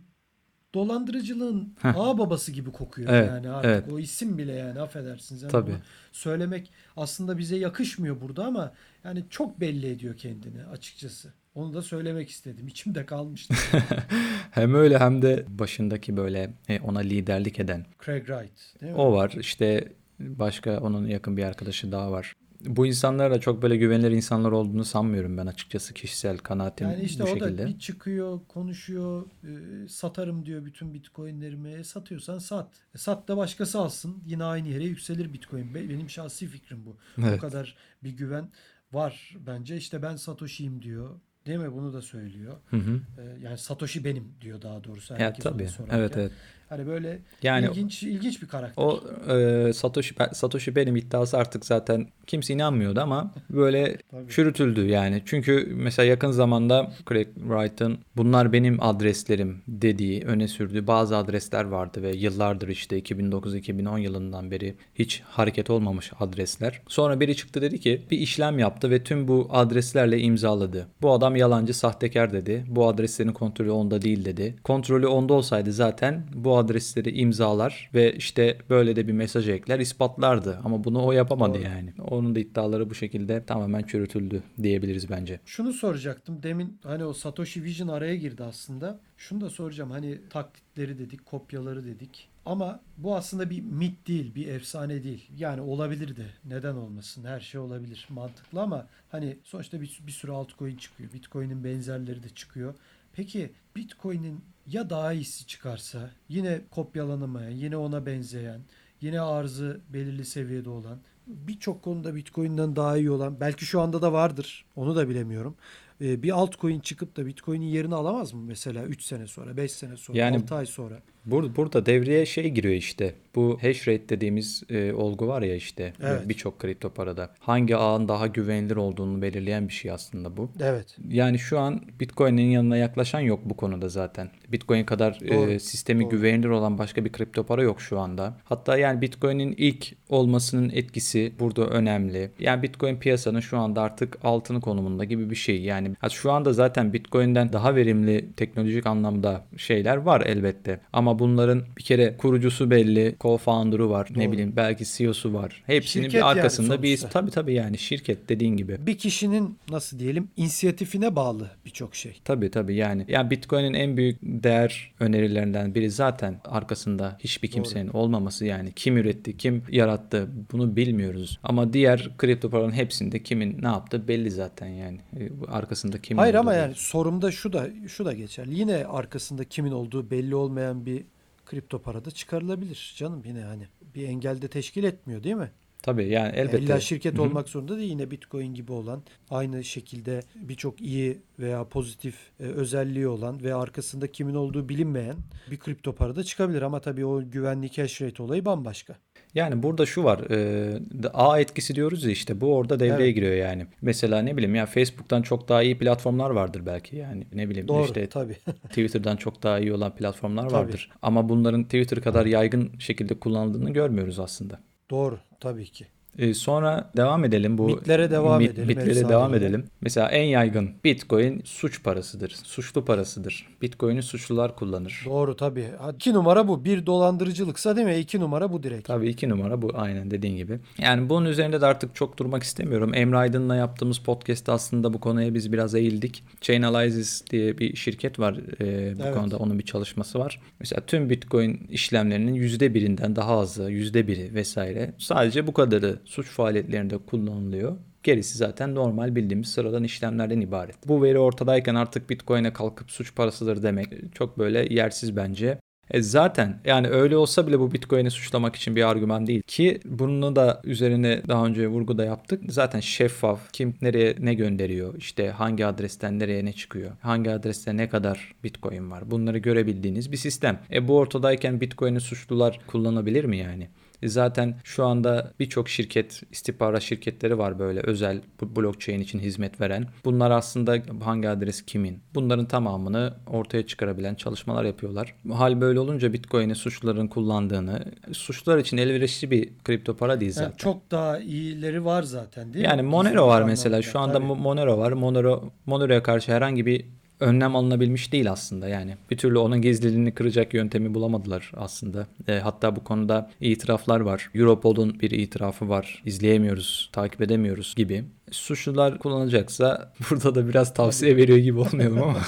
dolandırıcılığın ağ babası gibi kokuyor Evet, yani artık evet. o isim bile yani affedersiniz. Yani Tabii. söylemek aslında bize yakışmıyor burada ama yani çok belli ediyor kendini açıkçası. Onu da söylemek istedim. İçimde kalmıştı. Hem öyle hem de başındaki böyle e, ona liderlik eden Craig Wright değil mi? o var. İşte başka onun yakın bir arkadaşı daha var. Bu insanlar da çok böyle güvenilir insanlar olduğunu sanmıyorum ben açıkçası kişisel kanaatim Yani işte bu o şekilde. da bir çıkıyor, konuşuyor, e, satarım diyor bütün bitcoinlerimi. E, satıyorsan sat. E, sat da başkası alsın. Yine aynı yere yükselir bitcoin. Be- Benim şahsi fikrim bu. Evet. O kadar bir güven var bence. İşte ben Satoshi'yim diyor. Değil mi? Bunu da söylüyor. Hı hı. E, yani Satoshi benim diyor daha doğrusu. Ona tabii. Evet evet. Hani böyle Yani ilginç ilginç bir karakter. o e, Satoshi Satoshi benim iddiası artık zaten kimse inanmıyordu ama böyle çürütüldü yani. Çünkü mesela yakın zamanda Craig Wright'ın bunlar benim adreslerim dediği, öne sürdüğü bazı adresler vardı ve yıllardır işte 2009-2010 yılından beri hiç hareket olmamış adresler. Sonra biri çıktı dedi ki bir işlem yaptı ve tüm bu adreslerle imzaladı. Bu adam yalancı, sahtekar dedi. Bu adreslerin kontrolü onda değil dedi. Kontrolü onda olsaydı zaten bu adresleri imzalar ve işte böyle de bir mesaj ekler ispatlardı. Ama bunu o yapamadı Doğru. yani. Onun da iddiaları bu şekilde tamamen çürütüldü diyebiliriz bence. Şunu soracaktım. Demin hani o Satoshi Vision araya girdi aslında. Şunu da soracağım. Hani taklitleri dedik, kopyaları dedik. Ama bu aslında bir mit değil, bir efsane değil. Yani olabilir de. Neden olmasın? Her şey olabilir. Mantıklı ama hani sonuçta bir, bir sürü altcoin çıkıyor. Bitcoin'in benzerleri de çıkıyor. Peki Bitcoin'in ya daha iyisi çıkarsa yine kopyalanamayan, yine ona benzeyen, yine arzı belirli seviyede olan birçok konuda Bitcoin'den daha iyi olan belki şu anda da vardır. Onu da bilemiyorum. Ee, bir altcoin çıkıp da Bitcoin'in yerini alamaz mı mesela 3 sene sonra, 5 sene sonra, Yani- 6 ay sonra? Burada, burada devreye şey giriyor işte. Bu hash rate dediğimiz e, olgu var ya işte Evet. birçok kripto parada. Hangi ağın daha güvenilir olduğunu belirleyen bir şey aslında bu. Evet. Yani şu an Bitcoin'in yanına yaklaşan yok bu konuda zaten. Bitcoin kadar e, sistemi doğru. güvenilir olan başka bir kripto para yok şu anda. Hatta yani Bitcoin'in ilk olmasının etkisi burada önemli. Yani Bitcoin piyasanın şu anda artık altını konumunda gibi bir şey. Yani şu anda zaten Bitcoin'den daha verimli teknolojik anlamda şeyler var elbette. Ama bunların bir kere kurucusu belli, co-founder'ı var, ne Doğru. bileyim belki CEO'su var. Hepsinin Şirket bir yani arkasında bir sonuçta. tabii tabii yani şirket dediğin gibi. Bir kişinin nasıl diyelim inisiyatifine bağlı birçok şey. Tabii tabii yani. Yani Bitcoin'in en büyük değer önerilerinden biri zaten arkasında hiçbir kimsenin olmaması yani. Kim üretti, kim yarattı bunu bilmiyoruz. Ama diğer kripto paraların hepsinde kimin ne yaptığı belli zaten yani. E, Arkasında kim Hayır ama yani sorumda şu da şu da geçerli. Yine arkasında kimin olduğu belli olmayan bir kripto parada çıkarılabilir canım yine hani bir engelde teşkil etmiyor değil mi? Tabii yani elbette. İlla şirket olmak zorunda değil. Yine Bitcoin gibi olan aynı şekilde birçok iyi veya pozitif e, özelliği olan ve arkasında kimin olduğu bilinmeyen bir kripto para da çıkabilir. Ama tabii o güvenlik hash rate olayı bambaşka. Yani burada şu var. E, A etkisi diyoruz ya işte bu orada devreye Evet. giriyor yani. Mesela ne bileyim ya Facebook'tan çok daha iyi platformlar vardır belki yani. Ne bileyim Doğru işte tabii. Twitter'dan çok daha iyi olan platformlar Tabii. vardır. Ama bunların Twitter kadar yaygın şekilde kullanıldığını görmüyoruz aslında. Doğru tabii ki. Ee, sonra devam edelim bu Mitlere devam mit- edelim, Mitlere efsanelere. devam edelim. Mesela en yaygın Bitcoin suç parasıdır. Suçlu parasıdır. Bitcoin'i suçlular kullanır. Doğru tabii. İki numara bu. Bir dolandırıcılıksa değil mi? İki numara bu direkt. Tabii iki numara bu aynen dediğin gibi. Yani bunun üzerinde de artık çok durmak istemiyorum. Emre Aydın'la yaptığımız podcast'te aslında bu konuya biz biraz eğildik. Chainalysis diye bir şirket var. Ee, bu Evet. konuda onun bir çalışması var. Mesela tüm Bitcoin işlemlerinin yüzde birinden daha azı, yüzde biri vesaire. Sadece bu kadarı suç faaliyetlerinde kullanılıyor. Gerisi zaten normal bildiğimiz sıradan işlemlerden ibaret. Bu veri ortadayken artık Bitcoin'e kalkıp suç parasıdır demek çok böyle yersiz bence. E zaten yani öyle olsa bile bu Bitcoin'i suçlamak için bir argüman değil ki bunu da üzerine daha önce vurgu da yaptık. Zaten şeffaf kim nereye ne gönderiyor işte hangi adresten nereye ne çıkıyor hangi adreste ne kadar Bitcoin var bunları görebildiğiniz bir sistem. E bu ortadayken Bitcoin'i suçlular kullanabilir mi yani? E zaten şu anda birçok şirket, istihbarat şirketleri var böyle özel blockchain için hizmet veren. Bunlar aslında hangi adres kimin? Bunların tamamını ortaya çıkarabilen çalışmalar yapıyorlar. Hal böyle olunca Bitcoin'i suçluların kullandığını, suçlular için elverişli bir kripto para değil zaten. Yani çok daha iyileri var zaten değil yani mi? Yani Monero var mesela. Şu anda Tabii. Monero var. Monero Monero'ya karşı herhangi bir önlem alınabilmiş değil aslında yani. Bir türlü onun gizliliğini kıracak yöntemi bulamadılar aslında. E, hatta bu konuda itiraflar var. Europol'un bir itirafı var. İzleyemiyoruz, takip edemiyoruz gibi. Suçlular kullanacaksa burada da biraz tavsiye veriyor gibi olmayalım ama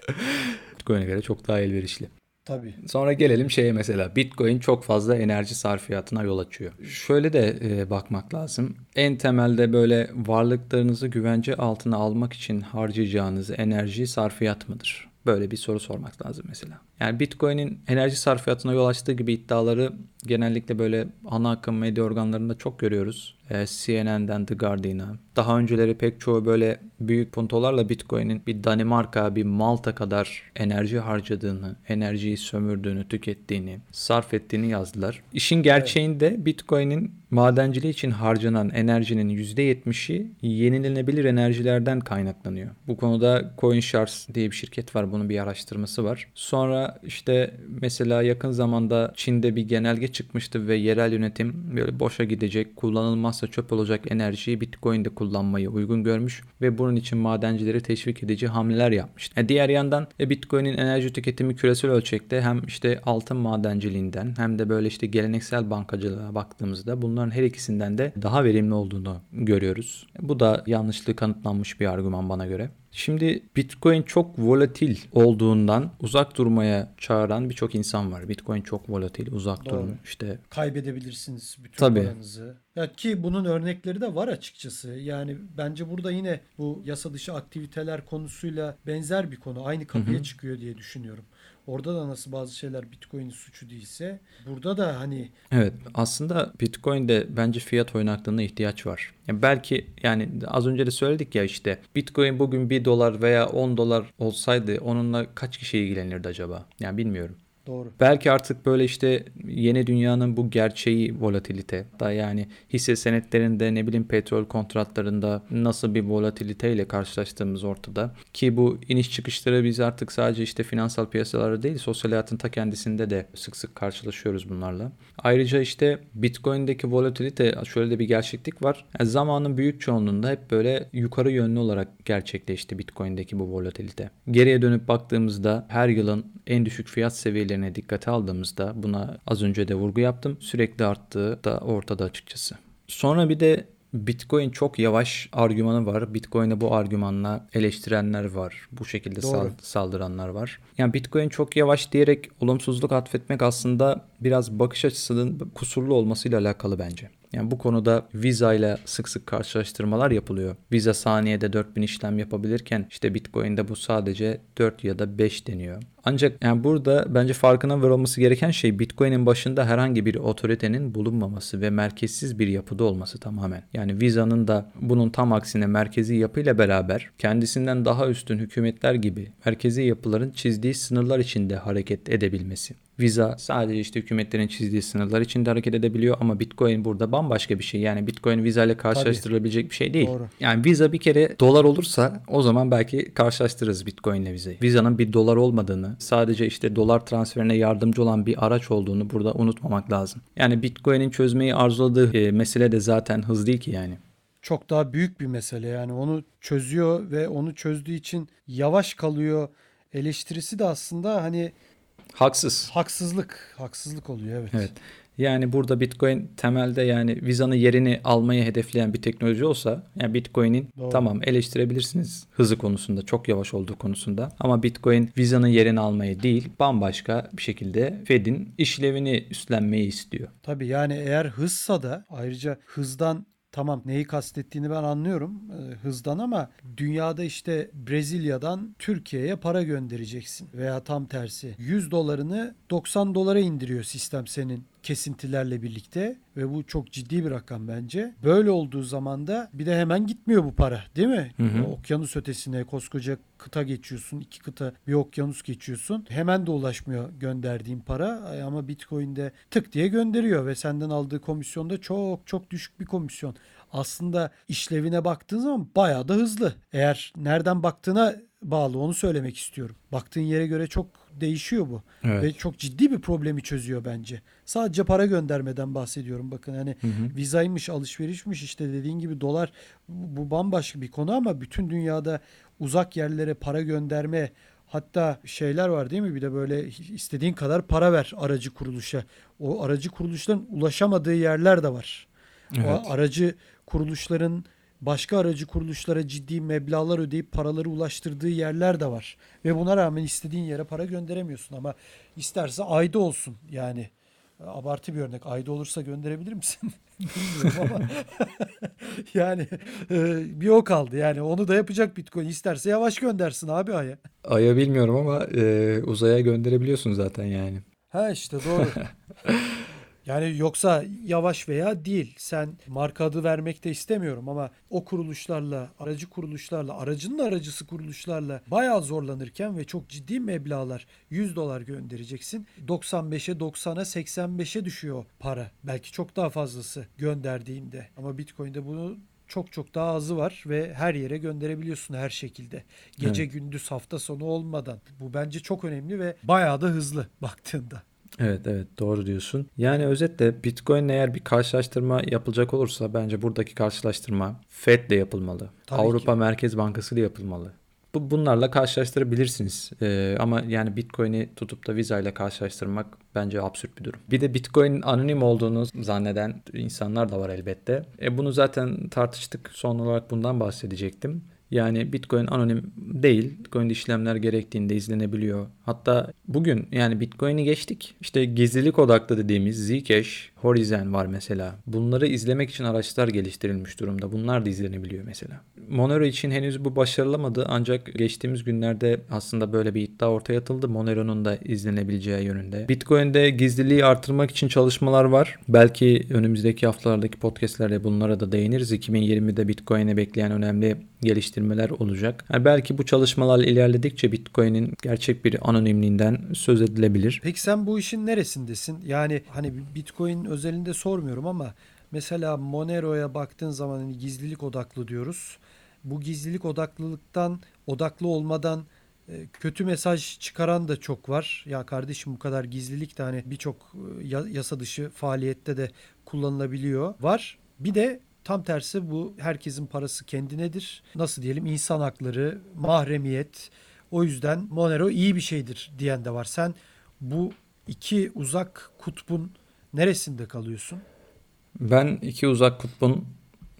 Bitcoin'e göre çok daha elverişli. Tabii. Sonra gelelim şeye mesela. Bitcoin çok fazla enerji sarfiyatına yol açıyor. Şöyle de e, bakmak lazım. En temelde böyle varlıklarınızı güvence altına almak için harcayacağınız enerji sarfiyat mıdır? Böyle bir soru sormak lazım mesela. Yani Bitcoin'in enerji sarfiyatına yol açtığı gibi iddiaları genellikle böyle ana akım medya organlarında çok görüyoruz. E, CNN'den The Guardian'a. Daha önceleri pek çoğu böyle büyük puntolarla Bitcoin'in bir Danimarka, bir Malta kadar enerji harcadığını, enerjiyi sömürdüğünü, tükettiğini, sarf ettiğini yazdılar. İşin gerçeğinde evet. Bitcoin'in madenciliği için harcanan enerjinin %70'i yenilenebilir enerjilerden kaynaklanıyor. Bu konuda CoinShares diye bir şirket var. Bunun bir araştırması var. Sonra işte mesela yakın zamanda Çin'de bir genelge çıkmıştı ve yerel yönetim böyle boşa gidecek, kullanılmazsa çöp olacak enerjiyi Bitcoin'de kullanmayı uygun görmüş ve bunun için madencileri teşvik edici hamleler yapmış. E diğer yandan e, Bitcoin'in enerji tüketimi küresel ölçekte hem işte altın madenciliğinden hem de böyle işte geleneksel bankacılığa baktığımızda bunların her ikisinden de daha verimli olduğunu görüyoruz. Bu da yanlışlığı kanıtlanmış bir argüman bana göre. Şimdi Bitcoin çok volatil olduğundan uzak durmaya çağıran birçok insan var. Bitcoin çok volatil, uzak Doğru. durun. İşte kaybedebilirsiniz bütün Tabii. paranızı. Ya ki bunun örnekleri de var açıkçası. Yani bence burada yine bu yasa dışı aktiviteler konusuyla benzer bir konu. Aynı kapıya hı hı. çıkıyor diye düşünüyorum. Orada da nasıl bazı şeyler Bitcoin'in suçu değilse burada da hani Evet aslında Bitcoin'de bence fiyat oynaklığına ihtiyaç var. Yani belki yani az önce de söyledik ya işte Bitcoin bugün 1 dolar veya 10 dolar olsaydı onunla kaç kişi ilgilenirdi acaba? Yani bilmiyorum. Doğru. Belki artık böyle işte yeni dünyanın bu gerçeği volatilite da yani hisse senetlerinde ne bileyim petrol kontratlarında nasıl bir volatiliteyle karşılaştığımız ortada. Ki bu iniş çıkışları biz artık sadece işte finansal piyasalarda değil sosyal hayatın ta kendisinde de sık sık karşılaşıyoruz bunlarla. Ayrıca işte Bitcoin'deki volatilite şöyle de bir gerçeklik var. Yani zamanın büyük çoğunluğunda hep böyle yukarı yönlü olarak gerçekleşti Bitcoin'deki bu volatilite. Geriye dönüp baktığımızda her yılın en düşük fiyat seviyelerine dikkate aldığımızda buna az önce de vurgu yaptım. Sürekli arttığı da ortada açıkçası. Sonra bir de Bitcoin çok yavaş argümanı var. Bitcoin'e bu argümanla eleştirenler var. Bu şekilde sal- saldıranlar var. Yani Bitcoin çok yavaş diyerek olumsuzluk atfetmek aslında biraz bakış açısının kusurlu olmasıyla alakalı bence. Yani bu konuda Visa ile sık sık karşılaştırmalar yapılıyor. Visa saniyede 4000 işlem yapabilirken işte Bitcoin'de bu sadece 4 ya da 5 deniyor. Ancak yani burada bence farkına varılması gereken şey Bitcoin'in başında herhangi bir otoritenin bulunmaması ve merkezsiz bir yapıda olması tamamen. Yani Visa'nın da bunun tam aksine merkezi yapıyla beraber kendisinden daha üstün hükümetler gibi merkezi yapıların çizdiği sınırlar içinde hareket edebilmesi. Visa sadece işte hükümetlerin çizdiği sınırlar içinde hareket edebiliyor ama Bitcoin burada bambaşka bir şey. Yani Bitcoin Visa ile karşılaştırılabilecek Tabii. bir şey değil. Doğru. Yani Visa bir kere dolar olursa o zaman belki karşılaştırırız Bitcoin ile Visa'yı. Visa'nın bir dolar olmadığını, sadece işte dolar transferine yardımcı olan bir araç olduğunu burada unutmamak lazım. Yani Bitcoin'in çözmeyi arzuladığı e, mesele de zaten hız değil ki yani çok daha büyük bir mesele. Yani onu çözüyor ve onu çözdüğü için yavaş kalıyor eleştirisi de aslında hani Haksız. Haksızlık. Haksızlık oluyor evet. Evet. Yani burada Bitcoin temelde yani Visa'nın yerini almayı hedefleyen bir teknoloji olsa yani Bitcoin'in tamam eleştirebilirsiniz hızı konusunda çok yavaş olduğu konusunda ama Bitcoin Visa'nın yerini almayı değil bambaşka bir şekilde Fed'in işlevini üstlenmeyi istiyor. Tabii yani eğer hızsa da ayrıca hızdan Tamam neyi kastettiğini ben anlıyorum e, hızdan ama dünyada işte Brezilya'dan Türkiye'ye para göndereceksin veya tam tersi. 100 dolarını 90 dolara indiriyor sistem senin kesintilerle birlikte ve bu çok ciddi bir rakam bence. Böyle olduğu zaman da bir de hemen gitmiyor bu para değil mi? Hı hı. Okyanus ötesine koskoca kıta geçiyorsun. iki kıta bir okyanus geçiyorsun. Hemen de ulaşmıyor gönderdiğin para ama Bitcoin'de tık diye gönderiyor ve senden aldığı komisyon da çok çok düşük bir komisyon. Aslında işlevine baktığın zaman bayağı da hızlı. Eğer nereden baktığına bağlı onu söylemek istiyorum. Baktığın yere göre çok değişiyor bu. Evet. Ve çok ciddi bir problemi çözüyor bence. Sadece para göndermeden bahsediyorum. Bakın hani Hı hı. vizaymış, alışverişmiş işte dediğin gibi dolar bu bambaşka bir konu ama bütün dünyada uzak yerlere para gönderme hatta şeyler var değil mi? Bir de böyle istediğin kadar para ver aracı kuruluşa. O aracı kuruluşların ulaşamadığı yerler de var. Evet. O aracı kuruluşların başka aracı kuruluşlara ciddi meblağlar ödeyip paraları ulaştırdığı yerler de var. Ve buna rağmen istediğin yere para gönderemiyorsun ama isterse ayda olsun yani. Abartı bir örnek. Ayda olursa gönderebilir misin? Bilmiyorum ama yani e, bir o kaldı. Yani onu da yapacak Bitcoin. İsterse yavaş göndersin abi aya. Ay'a bilmiyorum ama e, uzaya gönderebiliyorsun zaten yani. Ha işte doğru. Yani yoksa yavaş veya değil. Sen marka adı vermek de istemiyorum ama o kuruluşlarla, aracı kuruluşlarla, aracının aracısı kuruluşlarla bayağı zorlanırken ve çok ciddi meblağlar 100 dolar göndereceksin. 95'e, 90'a, 85'e düşüyor para. Belki çok daha fazlası gönderdiğinde. Ama Bitcoin'de bunu çok çok daha azı var ve her yere gönderebiliyorsun her şekilde. Gece Evet. gündüz hafta sonu olmadan. Bu bence çok önemli ve bayağı da hızlı baktığında. Evet evet doğru diyorsun. Yani özetle Bitcoin eğer bir karşılaştırma yapılacak olursa bence buradaki karşılaştırma Fed'le yapılmalı. Tabii Avrupa ki. Merkez Bankası ile yapılmalı. Bu bunlarla karşılaştırabilirsiniz. Ee, ama yani Bitcoin'i tutup da Visa ile karşılaştırmak bence absürt bir durum. Bir de Bitcoin'in anonim olduğunu zanneden insanlar da var elbette. E bunu zaten tartıştık. Son olarak bundan bahsedecektim. Yani Bitcoin anonim değil. Bitcoin'de işlemler gerektiğinde izlenebiliyor. Hatta bugün yani Bitcoin'i geçtik. İşte gizlilik odaklı dediğimiz Zcash, Horizon var mesela. Bunları izlemek için araçlar geliştirilmiş durumda. Bunlar da izlenebiliyor mesela. Monero için henüz bu başarılamadı ancak geçtiğimiz günlerde aslında böyle bir iddia ortaya atıldı. Monero'nun da izlenebileceği yönünde. Bitcoin'de gizliliği artırmak için çalışmalar var. Belki önümüzdeki haftalardaki podcastlerde bunlara da değiniriz. 2020'de Bitcoin'e bekleyen önemli geliştirmeler olacak. Yani belki bu çalışmalar ilerledikçe Bitcoin'in gerçek bir anonimliğinden söz edilebilir. Peki sen bu işin neresindesin? Yani hani Bitcoin özelinde sormuyorum ama mesela Monero'ya baktığın zaman hani gizlilik odaklı diyoruz. Bu gizlilik odaklılıktan odaklı olmadan e, kötü mesaj çıkaran da çok var. Ya kardeşim bu kadar gizlilik de hani birçok e, ya- yasa dışı faaliyette de kullanılabiliyor. Var. Bir de tam tersi bu herkesin parası kendinedir. Nasıl diyelim insan hakları, mahremiyet. O yüzden Monero iyi bir şeydir diyen de var. Sen bu iki uzak kutbun neresinde kalıyorsun? Ben iki uzak kutbun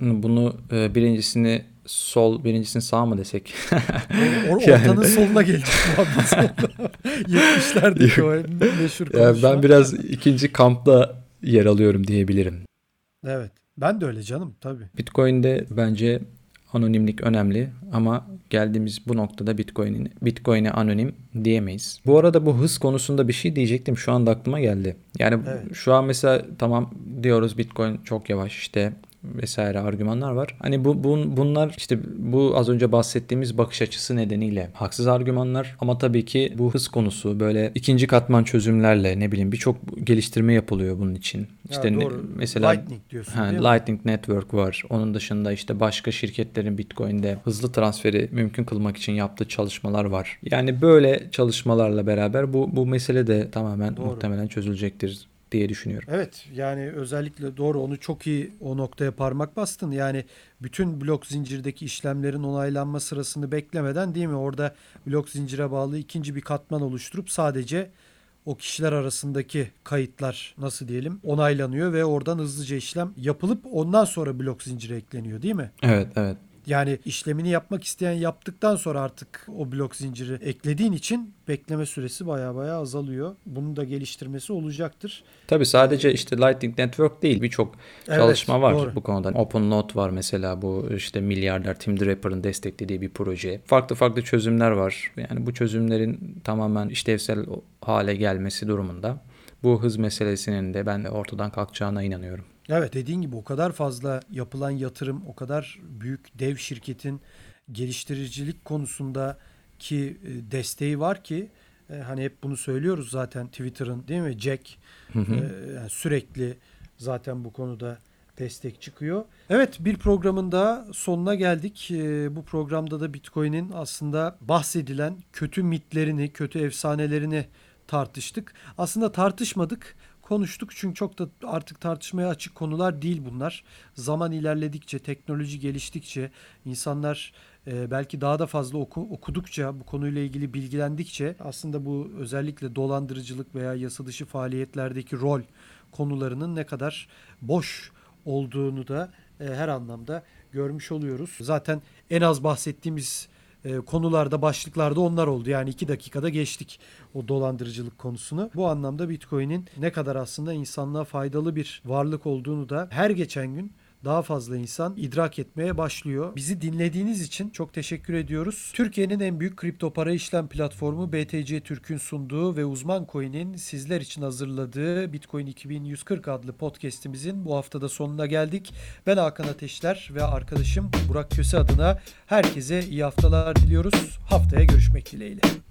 bunu e, birincisini sol birincisini sağ mı desek? O- o- Yani- Ortanın soluna muhabbet. 70'lerdeki o meşhur Yani ben biraz ikinci kampta yer alıyorum diyebilirim. Evet. Ben de öyle canım tabii. Bitcoin'de bence anonimlik önemli ama geldiğimiz bu noktada Bitcoin'in Bitcoin'e anonim diyemeyiz. Bu arada bu hız konusunda bir şey diyecektim. Şu anda aklıma geldi. Yani Evet. şu an mesela tamam diyoruz Bitcoin çok yavaş işte vesaire argümanlar var. Hani bu bun- bunlar işte bu az önce bahsettiğimiz bakış açısı nedeniyle haksız argümanlar ama tabii ki bu hız konusu böyle ikinci katman çözümlerle ne bileyim birçok geliştirme yapılıyor bunun için. İşte Ya ne- doğru. mesela Lightning diyorsun mi? Lightning Network var. Onun dışında işte başka şirketlerin Bitcoin'de hızlı transferi mümkün kılmak için yaptığı çalışmalar var. Yani böyle çalışmalarla beraber bu bu mesele de tamamen Doğru. muhtemelen çözülecektir diye düşünüyorum. Evet yani özellikle doğru onu çok iyi o noktaya parmak bastın. Yani bütün blok zincirdeki işlemlerin onaylanma sırasını beklemeden değil mi? Orada blok zincire bağlı ikinci bir katman oluşturup sadece o kişiler arasındaki kayıtlar nasıl diyelim onaylanıyor ve oradan hızlıca işlem yapılıp ondan sonra blok zincire ekleniyor değil mi? Evet evet. Yani işlemini yapmak isteyen yaptıktan sonra artık o blok zinciri eklediğin için bekleme süresi baya baya azalıyor. Bunun da geliştirmesi olacaktır. Tabii sadece işte Lightning Network değil birçok Evet, çalışma var doğru. bu konuda. OpenNote var mesela bu işte milyarder Tim Draper'ın desteklediği bir proje. Farklı farklı çözümler var. Yani bu çözümlerin tamamen işlevsel hale gelmesi durumunda bu hız meselesinin de ben de ortadan kalkacağına inanıyorum. Evet dediğin gibi o kadar fazla yapılan yatırım, o kadar büyük dev şirketin geliştiricilik konusunda ki e, desteği var ki e, hani hep bunu söylüyoruz zaten Twitter'ın değil mi Jack hı hı. E, yani sürekli zaten bu konuda destek çıkıyor. Evet bir programın daha sonuna geldik. Bu programda da Bitcoin'in aslında bahsedilen kötü mitlerini, kötü efsanelerini tartıştık. Aslında tartışmadık konuştuk çünkü çok da artık tartışmaya açık konular değil bunlar. Zaman ilerledikçe, teknoloji geliştikçe, insanlar e, belki daha da fazla oku, okudukça, bu konuyla ilgili bilgilendikçe aslında bu özellikle dolandırıcılık veya yasa dışı faaliyetlerdeki rol konularının ne kadar boş olduğunu da e, her anlamda görmüş oluyoruz. Zaten en az bahsettiğimiz e, konularda, başlıklarda onlar oldu. Yani iki dakikada geçtik o dolandırıcılık konusunu. Bu anlamda Bitcoin'in ne kadar aslında insanlığa faydalı bir varlık olduğunu da her geçen gün daha fazla insan idrak etmeye başlıyor. Bizi dinlediğiniz için çok teşekkür ediyoruz. Türkiye'nin en büyük kripto para işlem platformu BTC Türk'ün sunduğu ve Uzman Coin'in sizler için hazırladığı Bitcoin 2140 adlı podcast'imizin bu haftada sonuna geldik. Ben Hakan Ateşler ve arkadaşım Burak Köse adına herkese iyi haftalar diliyoruz. Haftaya görüşmek dileğiyle.